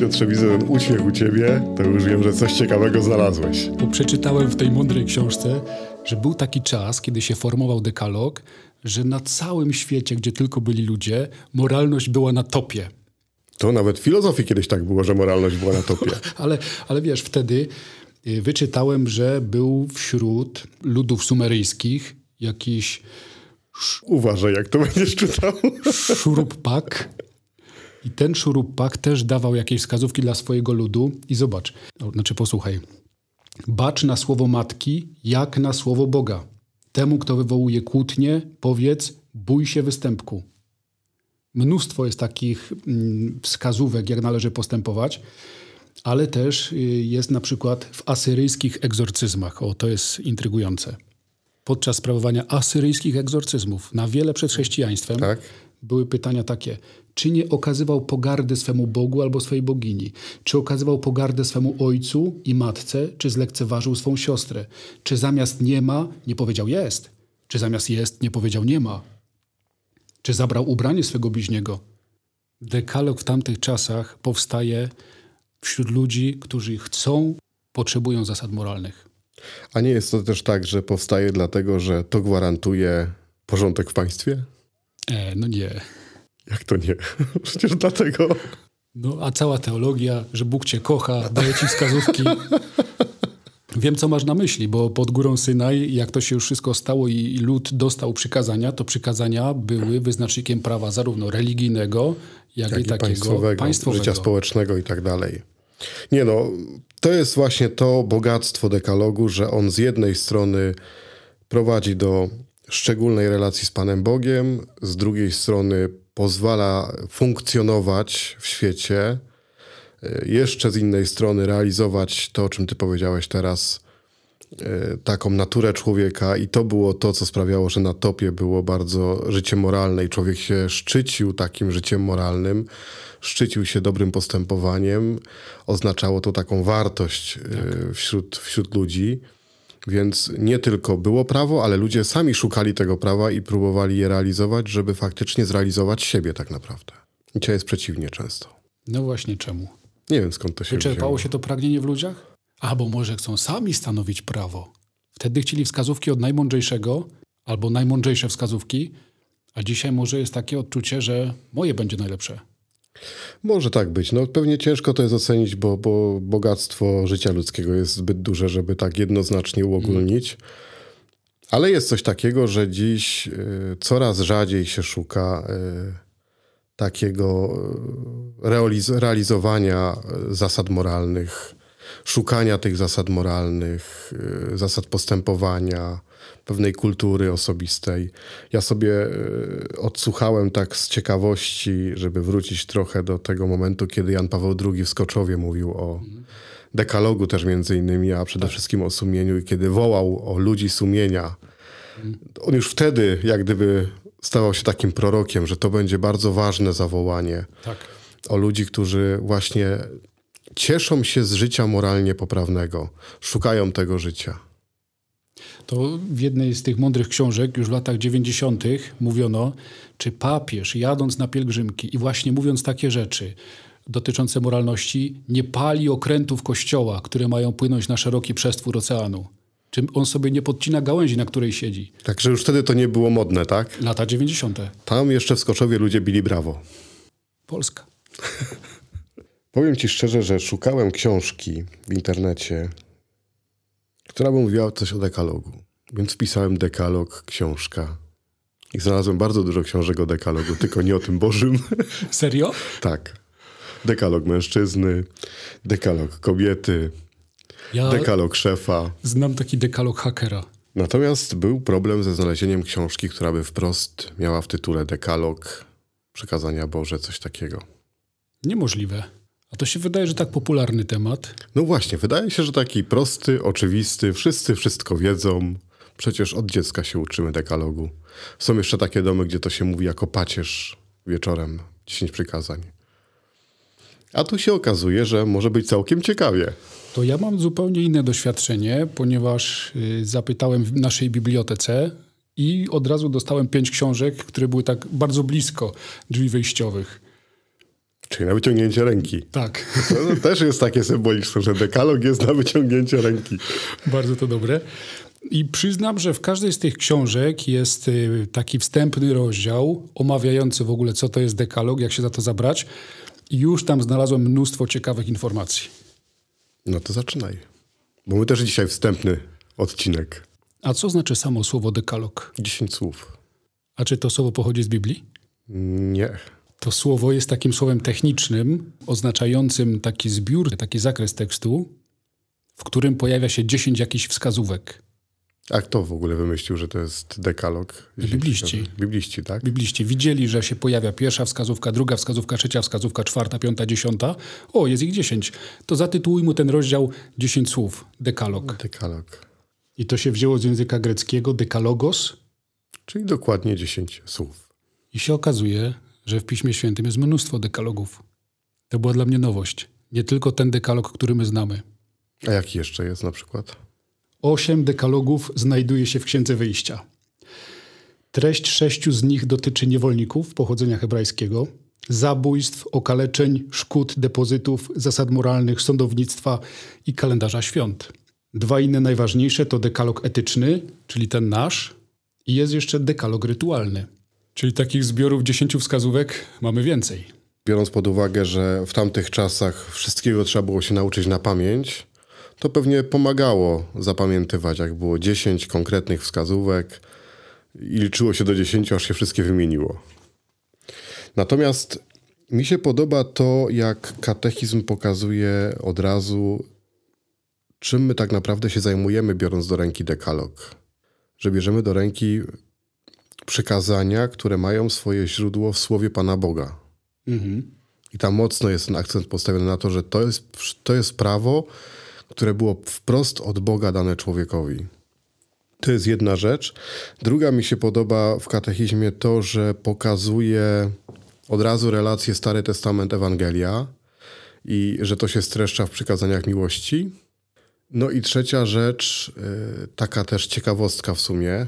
Piotrze, widzę ten uśmiech u ciebie, to już wiem, że coś ciekawego znalazłeś. Bo przeczytałem w tej mądrej książce, że był taki czas, kiedy się formował dekalog, że na całym świecie, gdzie tylko byli ludzie, moralność była na topie. To nawet w filozofii kiedyś tak było, że moralność była na topie. ale, ale wiesz, wtedy y, wyczytałem, że był wśród ludów sumeryjskich jakiś Uważaj, jak to będziesz czytał. Szuruppak. I ten szuruppak też dawał jakieś wskazówki dla swojego ludu. I zobacz, znaczy posłuchaj. Bacz na słowo matki, jak na słowo Boga. Temu, kto wywołuje kłótnie, powiedz, bój się występku. Mnóstwo jest takich mm, wskazówek, jak należy postępować, ale też y, jest na przykład w asyryjskich egzorcyzmach. O, to jest intrygujące podczas sprawowania asyryjskich egzorcyzmów na wiele przed chrześcijaństwem tak. były pytania takie, czy nie okazywał pogardy swemu Bogu albo swojej bogini? Czy okazywał pogardę swemu ojcu i matce? Czy zlekceważył swą siostrę? Czy zamiast nie ma, nie powiedział jest? Czy zamiast jest, nie powiedział nie ma? Czy zabrał ubranie swego bliźniego? Dekalog w tamtych czasach powstaje wśród ludzi, którzy chcą, potrzebują zasad moralnych. A nie jest to też tak, że powstaje dlatego, że to gwarantuje porządek w państwie? E, no nie. Jak to nie? Przecież dlatego. No, a cała teologia, że Bóg cię kocha, daje ci wskazówki. Wiem, co masz na myśli, bo pod górą Synaj, jak to się już wszystko stało i lud dostał przykazania, to przykazania były wyznacznikiem prawa zarówno religijnego, jak, jak i, takiego państwowego, państwowego, życia społecznego i tak dalej. Nie no, to jest właśnie to bogactwo dekalogu, że on z jednej strony prowadzi do szczególnej relacji z Panem Bogiem, z drugiej strony pozwala funkcjonować w świecie, e, jeszcze z innej strony realizować to, o czym ty powiedziałeś teraz, e, taką naturę człowieka i to było to, co sprawiało, że na topie było bardzo życie moralne i człowiek się szczycił takim życiem moralnym, szczycił się dobrym postępowaniem, oznaczało to taką wartość e, tak. wśród, wśród ludzi. Więc nie tylko było prawo, ale ludzie sami szukali tego prawa i próbowali je realizować, żeby faktycznie zrealizować siebie tak naprawdę. I dzisiaj jest przeciwnie często. No właśnie czemu? Nie wiem skąd to się Wyczerpało wzięło. się to pragnienie w ludziach? Albo może chcą sami stanowić prawo. Wtedy chcieli wskazówki od najmądrzejszego albo najmądrzejsze wskazówki, a dzisiaj może jest takie odczucie, że moje będzie najlepsze. Może tak być. No, pewnie ciężko to jest ocenić, bo, bo bogactwo życia ludzkiego jest zbyt duże, żeby tak jednoznacznie uogólnić. Ale jest coś takiego, że dziś y, coraz rzadziej się szuka y, takiego y, realiz realizowania zasad moralnych, szukania tych zasad moralnych, zasad postępowania, pewnej kultury osobistej. Ja sobie e, odsłuchałem tak z ciekawości, żeby wrócić trochę do tego momentu, kiedy Jan Paweł II w Skoczowie mówił o dekalogu też między innymi, a przede tak. wszystkim o sumieniu i kiedy wołał o ludzi sumienia. On już wtedy jak gdyby stawał się takim prorokiem, że to będzie bardzo ważne zawołanie tak. o ludzi, którzy właśnie cieszą się z życia moralnie poprawnego, szukają tego życia to w jednej z tych mądrych książek już w latach 90. mówiono, czy papież jadąc na pielgrzymki i właśnie mówiąc takie rzeczy dotyczące moralności, nie pali okrętów kościoła, które mają płynąć na szeroki przestwór oceanu. Czy on sobie nie podcina gałęzi, na której siedzi. Także już wtedy to nie było modne, tak? Lata 90. Tam jeszcze w Skoczowie ludzie bili brawo. Polska. Powiem ci szczerze, że szukałem książki w internecie która by mówiła coś o dekalogu. Więc wpisałem dekalog, książka. I znalazłem bardzo dużo książek o dekalogu, tylko nie o tym Bożym. Serio? tak. Dekalog mężczyzny, dekalog kobiety, ja dekalog szefa. Znam taki dekalog hakera. Natomiast był problem ze znalezieniem książki, która by wprost miała w tytule dekalog, przekazania Boże, coś takiego. Niemożliwe. A to się wydaje, że tak popularny temat. No właśnie, wydaje się, że taki prosty, oczywisty, wszyscy wszystko wiedzą. Przecież od dziecka się uczymy dekalogu. Są jeszcze takie domy, gdzie to się mówi jako pacierz wieczorem, 10 przykazań. A tu się okazuje, że może być całkiem ciekawie. To ja mam zupełnie inne doświadczenie, ponieważ y, zapytałem w naszej bibliotece i od razu dostałem pięć książek, które były tak bardzo blisko drzwi wejściowych. Czyli na wyciągnięcie ręki. Tak. To też jest takie symboliczne, że dekalog jest na wyciągnięcie ręki. Bardzo to dobre. I przyznam, że w każdej z tych książek jest y, taki wstępny rozdział omawiający w ogóle, co to jest dekalog, jak się za to zabrać. I już tam znalazłem mnóstwo ciekawych informacji. No to zaczynaj. Bo my też dzisiaj wstępny odcinek. A co znaczy samo słowo dekalog? 10 słów. A czy to słowo pochodzi z Biblii? Nie. To słowo jest takim słowem technicznym, oznaczającym taki zbiór, taki zakres tekstu, w którym pojawia się 10 jakichś wskazówek. A kto w ogóle wymyślił, że to jest dekalog? Bibliści. Bibliści, tak? Bibliści widzieli, że się pojawia pierwsza wskazówka, druga wskazówka, trzecia wskazówka, czwarta, piąta, dziesiąta. O, jest ich dziesięć. To zatytułuj mu ten rozdział 10 słów. Dekalog. Dekalog. I to się wzięło z języka greckiego dekalogos. Czyli dokładnie 10 słów. I się okazuje, że w Piśmie Świętym jest mnóstwo dekalogów. To była dla mnie nowość. Nie tylko ten dekalog, który my znamy. A jaki jeszcze jest na przykład? Osiem dekalogów znajduje się w Księdze Wyjścia. Treść sześciu z nich dotyczy niewolników pochodzenia hebrajskiego, zabójstw, okaleczeń, szkód, depozytów, zasad moralnych, sądownictwa i kalendarza świąt. Dwa inne najważniejsze to dekalog etyczny, czyli ten nasz, i jest jeszcze dekalog rytualny. Czyli takich zbiorów dziesięciu wskazówek mamy więcej. Biorąc pod uwagę, że w tamtych czasach wszystkiego trzeba było się nauczyć na pamięć, to pewnie pomagało zapamiętywać, jak było 10 konkretnych wskazówek i liczyło się do 10, aż się wszystkie wymieniło. Natomiast mi się podoba to, jak katechizm pokazuje od razu, czym my tak naprawdę się zajmujemy, biorąc do ręki dekalog. Że bierzemy do ręki przykazania, które mają swoje źródło w słowie Pana Boga. Mhm. I tam mocno jest ten akcent postawiony na to, że to jest, to jest prawo, które było wprost od Boga dane człowiekowi. To jest jedna rzecz. Druga mi się podoba w katechizmie to, że pokazuje od razu relację Stary Testament Ewangelia i że to się streszcza w przykazaniach miłości. No i trzecia rzecz, y, taka też ciekawostka w sumie,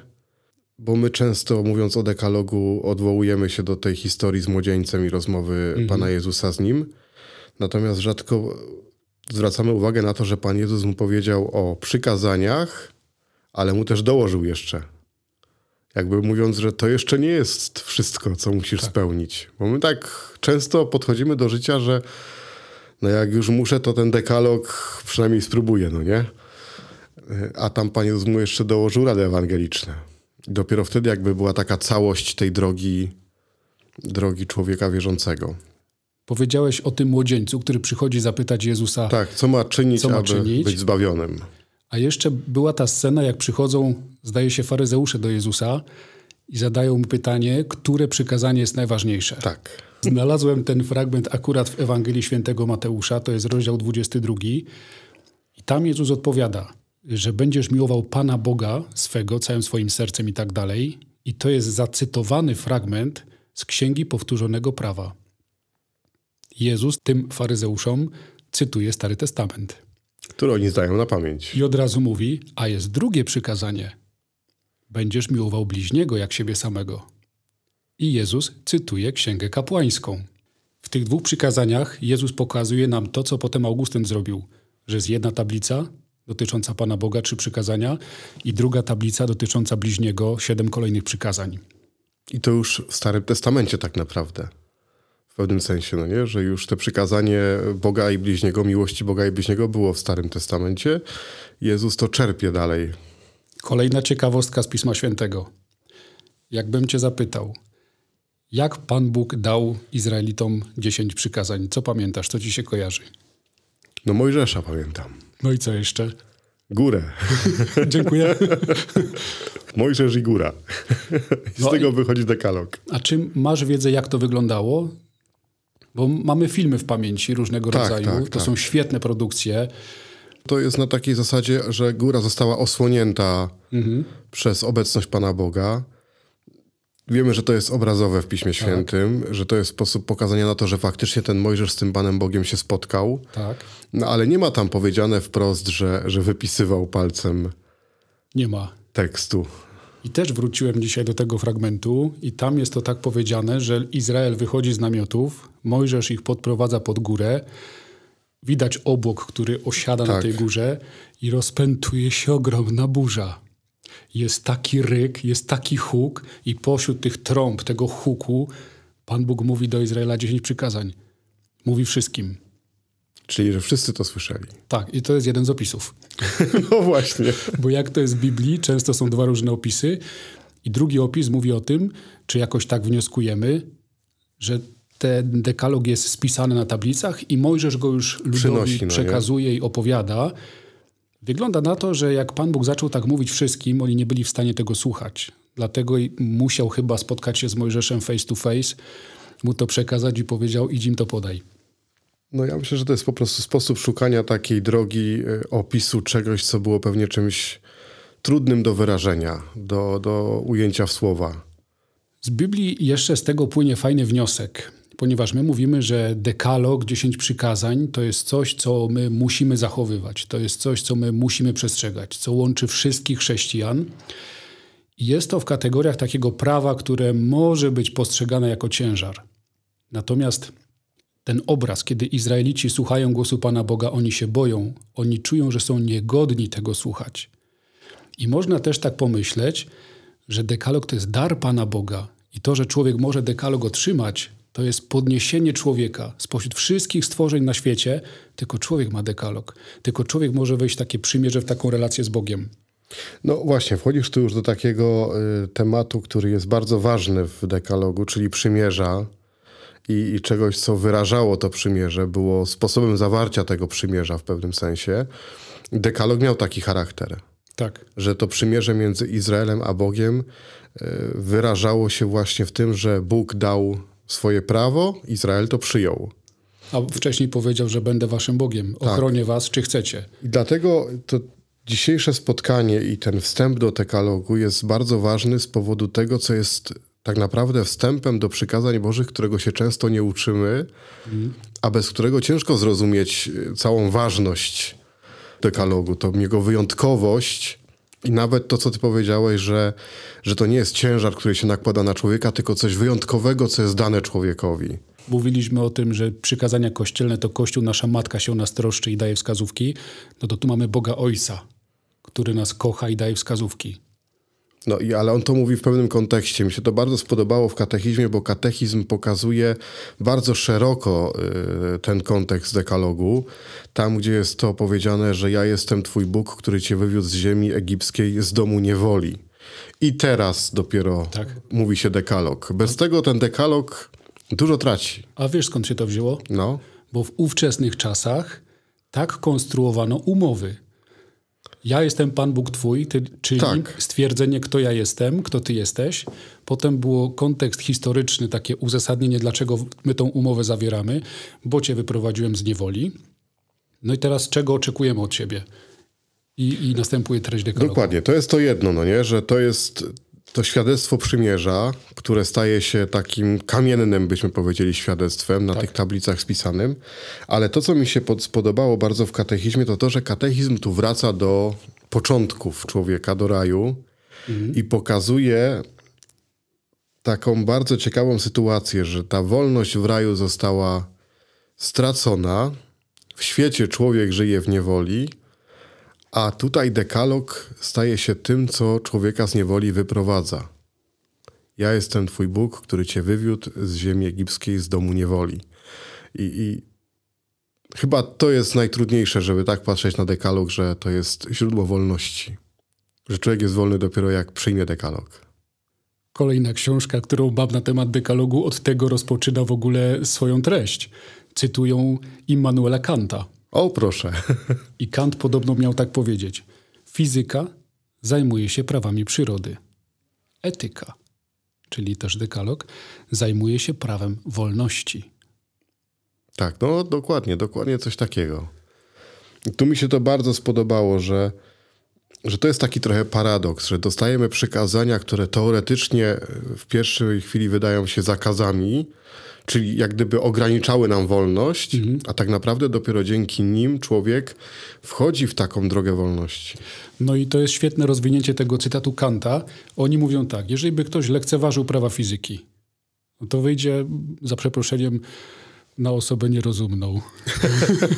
bo my często mówiąc o dekalogu odwołujemy się do tej historii z młodzieńcem i rozmowy mhm. Pana Jezusa z nim. Natomiast rzadko zwracamy uwagę na to, że Pan Jezus mu powiedział o przykazaniach, ale mu też dołożył jeszcze. Jakby mówiąc, że to jeszcze nie jest wszystko, co musisz tak. spełnić. Bo my tak często podchodzimy do życia, że no jak już muszę, to ten dekalog przynajmniej spróbuję, no nie? A tam Pan Jezus mu jeszcze dołożył rady ewangeliczne. Dopiero wtedy jakby była taka całość tej drogi, drogi człowieka wierzącego. Powiedziałeś o tym młodzieńcu, który przychodzi zapytać Jezusa. Tak, co ma czynić, co ma aby czynić? być zbawionym. A jeszcze była ta scena, jak przychodzą, zdaje się, faryzeusze do Jezusa i zadają mu pytanie, które przykazanie jest najważniejsze. Tak. Znalazłem ten fragment akurat w Ewangelii Świętego Mateusza, to jest rozdział 22. I tam Jezus odpowiada, że będziesz miłował Pana Boga swego całym swoim sercem i tak dalej. I to jest zacytowany fragment z Księgi Powtórzonego Prawa. Jezus tym faryzeuszom cytuje Stary Testament. Który oni zdają na pamięć. I od razu mówi, a jest drugie przykazanie. Będziesz miłował bliźniego jak siebie samego. I Jezus cytuje Księgę Kapłańską. W tych dwóch przykazaniach Jezus pokazuje nam to, co potem Augustyn zrobił, że jest jedna tablica dotycząca Pana Boga, trzy przykazania i druga tablica dotycząca bliźniego, siedem kolejnych przykazań. I to już w Starym Testamencie tak naprawdę pewnym sensie, no nie? że już te przykazanie Boga i bliźniego, miłości Boga i bliźniego było w Starym Testamencie. Jezus to czerpie dalej. Kolejna ciekawostka z Pisma Świętego. Jakbym cię zapytał, jak Pan Bóg dał Izraelitom dziesięć przykazań? Co pamiętasz? Co ci się kojarzy? No Mojżesza pamiętam. No i co jeszcze? Górę. Dziękuję. Mojżesz i góra. Z no tego i... wychodzi dekalog. A czy masz wiedzę, jak to wyglądało? Bo mamy filmy w pamięci różnego tak, rodzaju. Tak, to tak. są świetne produkcje. To jest na takiej zasadzie, że góra została osłonięta mhm. przez obecność Pana Boga. Wiemy, że to jest obrazowe w Piśmie tak. Świętym, że to jest sposób pokazania na to, że faktycznie ten Mojżesz z tym Panem Bogiem się spotkał. Tak. No ale nie ma tam powiedziane wprost, że, że wypisywał palcem. Nie ma. Tekstu. I też wróciłem dzisiaj do tego fragmentu i tam jest to tak powiedziane, że Izrael wychodzi z namiotów, Mojżesz ich podprowadza pod górę, widać obłok, który osiada tak. na tej górze i rozpętuje się ogromna burza. Jest taki ryk, jest taki huk i pośród tych trąb, tego huku, Pan Bóg mówi do Izraela dziesięć przykazań. Mówi wszystkim. Czyli, że wszyscy to słyszeli. Tak, i to jest jeden z opisów. No właśnie. Bo jak to jest w Biblii, często są dwa różne opisy. I drugi opis mówi o tym, czy jakoś tak wnioskujemy, że ten dekalog jest spisany na tablicach i Mojżesz go już ludowi Przynosi, no przekazuje nie? i opowiada. Wygląda na to, że jak Pan Bóg zaczął tak mówić wszystkim, oni nie byli w stanie tego słuchać. Dlatego musiał chyba spotkać się z Mojżeszem face to face, mu to przekazać i powiedział: idź im to podaj. No ja myślę, że to jest po prostu sposób szukania takiej drogi e, opisu czegoś, co było pewnie czymś trudnym do wyrażenia, do, do ujęcia w słowa. Z Biblii jeszcze z tego płynie fajny wniosek, ponieważ my mówimy, że dekalog, dziesięć przykazań, to jest coś, co my musimy zachowywać. To jest coś, co my musimy przestrzegać, co łączy wszystkich chrześcijan. Jest to w kategoriach takiego prawa, które może być postrzegane jako ciężar. Natomiast ten obraz, kiedy Izraelici słuchają głosu Pana Boga, oni się boją, oni czują, że są niegodni tego słuchać. I można też tak pomyśleć, że dekalog to jest dar Pana Boga i to, że człowiek może dekalog otrzymać, to jest podniesienie człowieka spośród wszystkich stworzeń na świecie. Tylko człowiek ma dekalog. Tylko człowiek może wejść w takie przymierze, w taką relację z Bogiem. No właśnie, wchodzisz tu już do takiego y, tematu, który jest bardzo ważny w dekalogu, czyli przymierza i, i, czegoś, co wyrażało to przymierze, było sposobem zawarcia tego przymierza w pewnym sensie. Dekalog miał taki charakter. Tak. Że to przymierze między Izraelem a Bogiem y, wyrażało się właśnie w tym, że Bóg dał swoje prawo, Izrael to przyjął. A wcześniej powiedział, że będę waszym Bogiem, tak. ochronię tak. was, czy chcecie. I dlatego to dzisiejsze spotkanie i ten wstęp do tekalogu jest bardzo ważny z powodu tego, co jest tak naprawdę wstępem do przykazań Bożych, którego się często nie uczymy, mm. a bez którego ciężko zrozumieć e, całą ważność dekalogu, tą jego wyjątkowość i nawet to, co ty powiedziałeś, że, że to nie jest ciężar, który się nakłada na człowieka, tylko coś wyjątkowego, co jest dane człowiekowi. Mówiliśmy o tym, że przykazania kościelne to Kościół, nasza matka się o nas troszczy i daje wskazówki. No to tu mamy Boga Ojca, który nas kocha i daje wskazówki. No i ale on to mówi w pewnym kontekście. Mi się to bardzo spodobało w katechizmie, bo katechizm pokazuje bardzo szeroko y, ten kontekst dekalogu. Tam, gdzie jest to powiedziane, że ja jestem twój Bóg, który cię wywiódł z ziemi egipskiej, z domu niewoli. I teraz dopiero tak. mówi się dekalog. Bez tego ten dekalog dużo traci. A wiesz skąd się to wzięło? No. Bo w ówczesnych czasach tak konstruowano umowy ja jestem Pan Bóg Twój, ty, czyli tak. stwierdzenie, kto ja jestem, kto Ty jesteś. Potem było kontekst historyczny, takie uzasadnienie, dlaczego my tą umowę zawieramy, bo Cię wyprowadziłem z niewoli. No i teraz czego oczekujemy od Ciebie? I, i następuje treść dekalogu. Dokładnie, to jest to jedno, no nie? że to jest to świadectwo przymierza, które staje się takim kamiennym, byśmy powiedzieli, świadectwem na tak. tych tablicach spisanym. Ale to, co mi się spodobało bardzo w katechizmie, to to, że katechizm tu wraca do początków człowieka, do raju mhm. i pokazuje taką bardzo ciekawą sytuację, że ta wolność w raju została stracona. W świecie człowiek żyje w niewoli, a tutaj dekalog staje się tym, co człowieka z niewoli wyprowadza. Ja jestem Twój Bóg, który Cię wywiódł z ziemi egipskiej, z domu niewoli. I, I, chyba to jest najtrudniejsze, żeby tak patrzeć na dekalog, że to jest źródło wolności. Że człowiek jest wolny dopiero jak przyjmie dekalog. Kolejna książka, którą mam na temat dekalogu, od tego rozpoczyna w ogóle swoją treść. Cytują Immanuela Kanta. O, proszę. I Kant podobno miał tak powiedzieć. Fizyka zajmuje się prawami przyrody. Etyka, czyli też dekalog, zajmuje się prawem wolności. Tak, no dokładnie, dokładnie coś takiego. I tu mi się to bardzo spodobało, że, że to jest taki trochę paradoks, że dostajemy przykazania, które teoretycznie w pierwszej chwili wydają się zakazami, czyli jak gdyby ograniczały nam wolność, a tak naprawdę dopiero dzięki nim człowiek wchodzi w taką drogę wolności. No i to jest świetne rozwinięcie tego cytatu Kanta. Oni mówią tak, jeżeli by ktoś lekceważył prawa fizyki, no to wyjdzie za przeproszeniem na osobę nierozumną.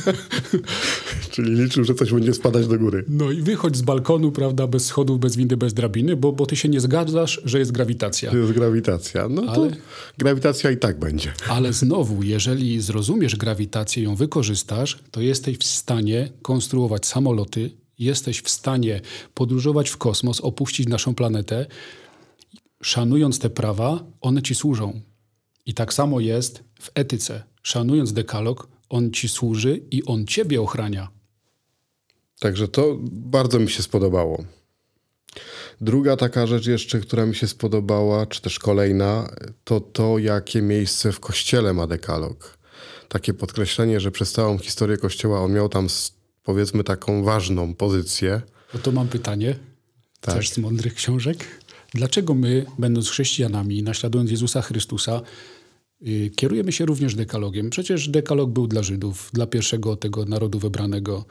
Czyli liczył, że coś będzie spadać do góry. No i wychodź z balkonu, prawda, bez schodów, bez windy, bez drabiny, bo, bo ty się nie zgadzasz, że jest grawitacja. To jest grawitacja. No Ale- to grawitacja i tak będzie. Ale znowu, jeżeli zrozumiesz grawitację, ją wykorzystasz, to jesteś w stanie konstruować samoloty, jesteś w stanie podróżować w kosmos, opuścić naszą planetę. Szanując te prawa, one ci służą. I tak samo jest w etyce. Szanując dekalog, on ci służy i on ciebie ochrania. Także to bardzo mi się spodobało. Druga taka rzecz jeszcze, która mi się spodobała, czy też kolejna, to to, jakie miejsce w kościele ma dekalog. Takie podkreślenie, że przez całą historię kościoła on miał tam powiedzmy taką ważną pozycję. No to mam pytanie, Tak. też z mądrych książek. Dlaczego my, będąc chrześcijanami, naśladując Jezusa Chrystusa, kierujemy się również dekalogiem? Przecież dekalog był dla Żydów, dla pierwszego tego narodu wybranego.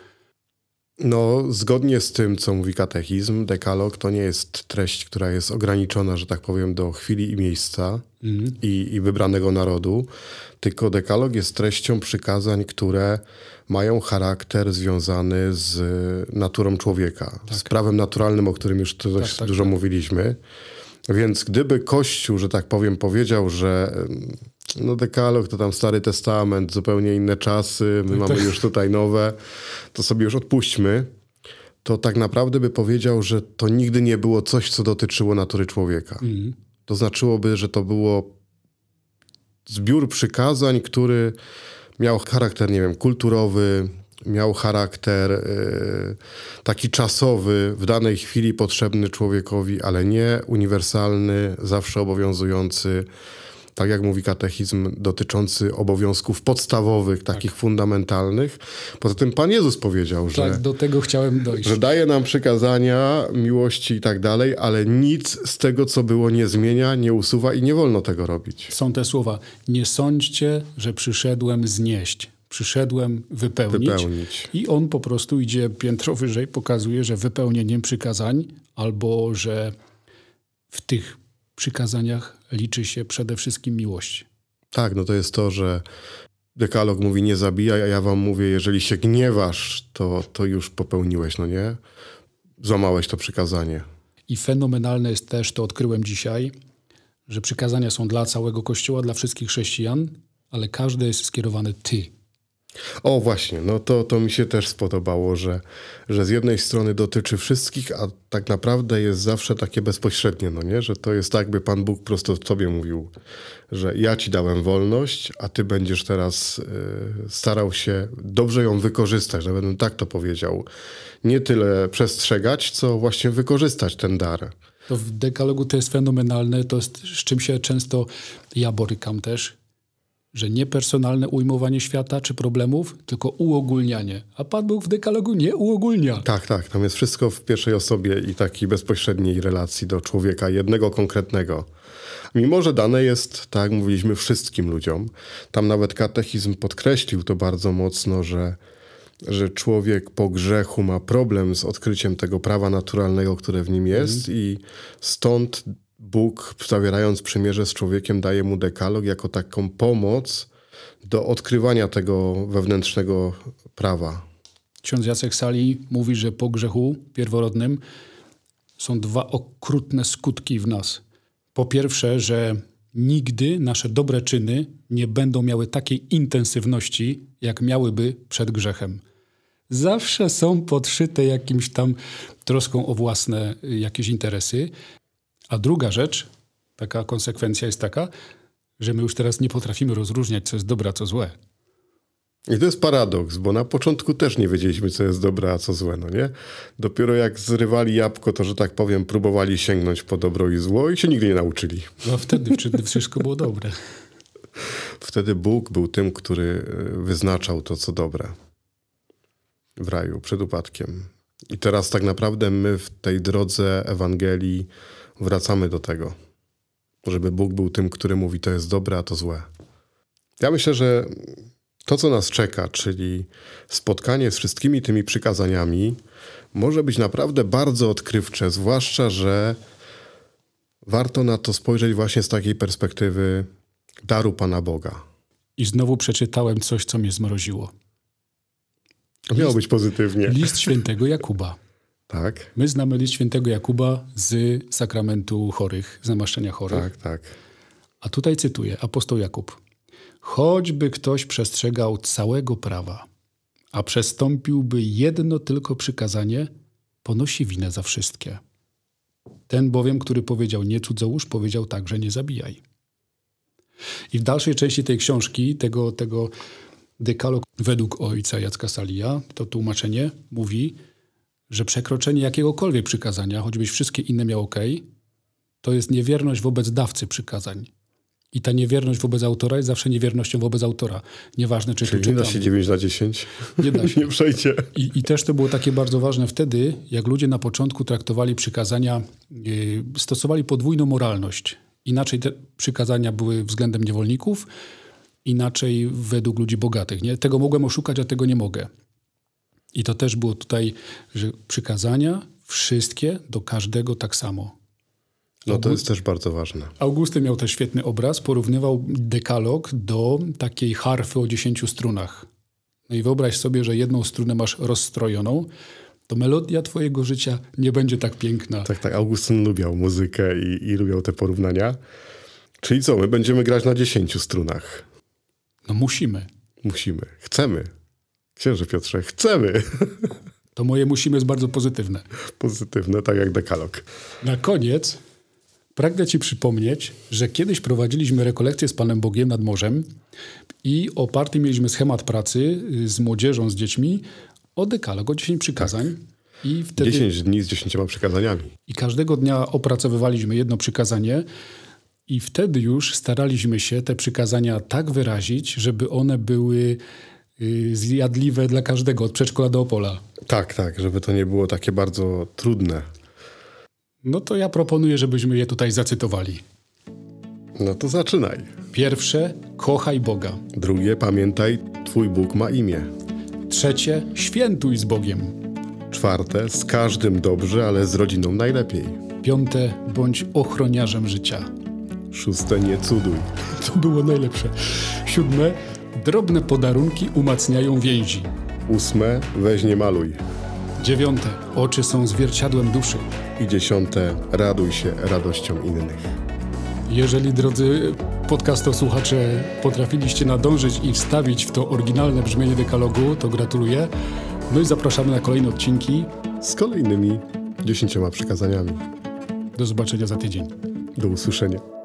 No, zgodnie z tym, co mówi katechizm, dekalog to nie jest treść, która jest ograniczona, że tak powiem, do chwili i miejsca i, i wybranego narodu, tylko dekalog jest treścią przykazań, które mają charakter związany z naturą człowieka, z prawem naturalnym, o którym już tu dość tak, dużo mówiliśmy. Więc gdyby Kościół, że tak powiem, powiedział, że no dekalog to tam Stary Testament, zupełnie inne czasy, my mamy już tutaj nowe, to sobie już odpuśćmy, to tak naprawdę by powiedział, że to nigdy nie było coś, co dotyczyło natury człowieka. To znaczyłoby, że to było zbiór przykazań, który miał charakter, nie wiem, kulturowy, miał charakter y, taki czasowy, w danej chwili potrzebny człowiekowi, ale nie uniwersalny, zawsze obowiązujący, tak jak mówi katechizm, dotyczący obowiązków podstawowych, takich fundamentalnych. Poza tym Pan Jezus powiedział, że Tak, do tego chciałem dojść. że daje nam przykazania miłości i tak dalej, ale nic z tego, co było, nie zmienia, nie usuwa i nie wolno tego robić. Są te słowa. Nie sądźcie, że przyszedłem znieść. Przyszedłem wypełnić. Wypełnić. I on po prostu idzie piętro wyżej, pokazuje, że wypełnieniem przykazań albo że w tych przykazaniach liczy się przede wszystkim miłość. Tak, no to jest to, że dekalog mówi nie zabijaj, a ja wam mówię, jeżeli się gniewasz, to, to już popełniłeś, no nie? Złamałeś to przykazanie. I fenomenalne jest też, to odkryłem dzisiaj, że przykazania są dla całego Kościoła, dla wszystkich chrześcijan, ale każde jest skierowane ty. O właśnie, no to, to mi się też spodobało, że, że z jednej strony dotyczy wszystkich, a tak naprawdę jest zawsze takie bezpośrednie, no nie? Że to jest tak, by Pan Bóg prosto tobie mówił, że ja ci dałem wolność, a ty będziesz teraz y, starał się dobrze ją wykorzystać, nawet bym tak to powiedział. Nie tyle przestrzegać, co właśnie wykorzystać ten dar. To w dekalogu to jest fenomenalne, to jest z czym się często ja borykam też, że nie personalne ujmowanie świata czy problemów, tylko uogólnianie. A Pan Bóg w dekalogu nie uogólnia. Tak, tak. Tam jest wszystko w pierwszej osobie i takiej bezpośredniej relacji do człowieka, jednego konkretnego. Mimo, że dane jest, tak jak mówiliśmy, wszystkim ludziom. Tam nawet katechizm podkreślił to bardzo mocno, że, że człowiek po grzechu ma problem z odkryciem tego prawa naturalnego, które w nim jest i stąd Bóg, zawierając przymierze z człowiekiem, daje mu dekalog jako taką pomoc do odkrywania tego wewnętrznego prawa. Ksiądz Jacek Sali mówi, że po grzechu pierworodnym są dwa okrutne skutki w nas. Po pierwsze, że nigdy nasze dobre czyny nie będą miały takiej intensywności, jak miałyby przed grzechem. Zawsze są podszyte jakimś tam troską o własne jakieś interesy. A druga rzecz, taka konsekwencja jest taka, że my już teraz nie potrafimy rozróżniać, co jest dobre, a co złe. I to jest paradoks, bo na początku też nie wiedzieliśmy, co jest dobre, a co złe, no nie? Dopiero jak zrywali jabłko, to, że tak powiem, próbowali sięgnąć po dobro i zło i się nigdy nie nauczyli. No wtedy wtedy wszystko było dobre. Wtedy Bóg był tym, który e, wyznaczał to, co dobre w raju przed upadkiem. I teraz tak naprawdę my w tej drodze Ewangelii wracamy do tego, żeby Bóg był tym, który mówi, to jest dobre, a to złe. Ja myślę, że to, co nas czeka, czyli spotkanie z wszystkimi tymi przykazaniami, może być naprawdę bardzo odkrywcze, zwłaszcza, że warto na to spojrzeć właśnie z takiej perspektywy daru Pana Boga. I znowu przeczytałem coś, co mnie zmroziło. Miało być pozytywnie. List świętego Jakuba. Tak, My znamy list świętego Jakuba z sakramentu chorych, z namaszczenia chorych. tak, tak. A tutaj cytuję apostoł Jakub. Choćby ktoś przestrzegał całego prawa, a przestąpiłby jedno tylko przykazanie, ponosi winę za wszystkie. Ten bowiem, który powiedział nie cudzołóż, powiedział także nie zabijaj. I w dalszej części tej książki, tego, tego dekalog według ojca Jacka Salija, to tłumaczenie mówi, że przekroczenie jakiegokolwiek przykazania, choćbyś wszystkie inne miał ok, to jest niewierność wobec dawcy przykazań. I ta niewierność wobec autora jest zawsze niewiernością wobec autora. Nieważne, czy Czyli tu nie da się 9 na 10? Nie da się. Nie przejdzie. I, I też to było takie bardzo ważne wtedy, jak ludzie na początku traktowali przykazania, yy, stosowali podwójną moralność. Inaczej te przykazania były względem niewolników, inaczej według ludzi bogatych. Nie? Tego mogłem oszukać, a tego nie mogę. I to też było tutaj, że przykazania wszystkie do każdego tak samo. No to jest też bardzo ważne. Augusty miał też świetny obraz, porównywał dekalog do takiej harfy o dziesięciu strunach. No i wyobraź sobie, że jedną strunę masz rozstrojoną, to melodia twojego życia nie będzie tak piękna. Tak, tak. Augustyn lubiał muzykę i, i lubiał te porównania. Czyli co, my będziemy grać na 10 strunach. No musimy. Musimy. Chcemy. Księże Piotrze, chcemy. To moje musimy jest bardzo pozytywne. Pozytywne, tak jak dekalog. Na koniec pragnę ci przypomnieć, że kiedyś prowadziliśmy rekolekcję z Panem Bogiem nad morzem i oparty mieliśmy schemat pracy y, z młodzieżą, z dziećmi o dekalog, o 10 przykazań. I wtedy 10 dni z 10 przykazaniami. I każdego dnia opracowywaliśmy jedno przykazanie, i wtedy już staraliśmy się te przykazania tak wyrazić, żeby one były zjadliwe dla każdego, od przedszkola do Opola. Tak, tak, żeby to nie było takie bardzo trudne. No to ja proponuję, żebyśmy je tutaj zacytowali. No to zaczynaj. Pierwsze, kochaj Boga. Drugie, pamiętaj, Twój Bóg ma imię. Trzecie, świętuj z Bogiem. Czwarte, z każdym dobrze, ale z rodziną najlepiej. Piąte, bądź ochroniarzem życia. Szóste, nie cuduj. To było najlepsze. Siódme, drobne podarunki umacniają więzi. Ósme, weź nie maluj. Dziewiąte, oczy są zwierciadłem duszy. I dziesiąte, raduj się radością innych. Jeżeli, drodzy podcastosłuchacze, potrafiliście nadążyć i wstawić w to oryginalne brzmienie dekalogu, to gratuluję. No i zapraszamy na kolejne odcinki. Z kolejnymi dziesięcioma przykazaniami. Do zobaczenia za tydzień. Do usłyszenia.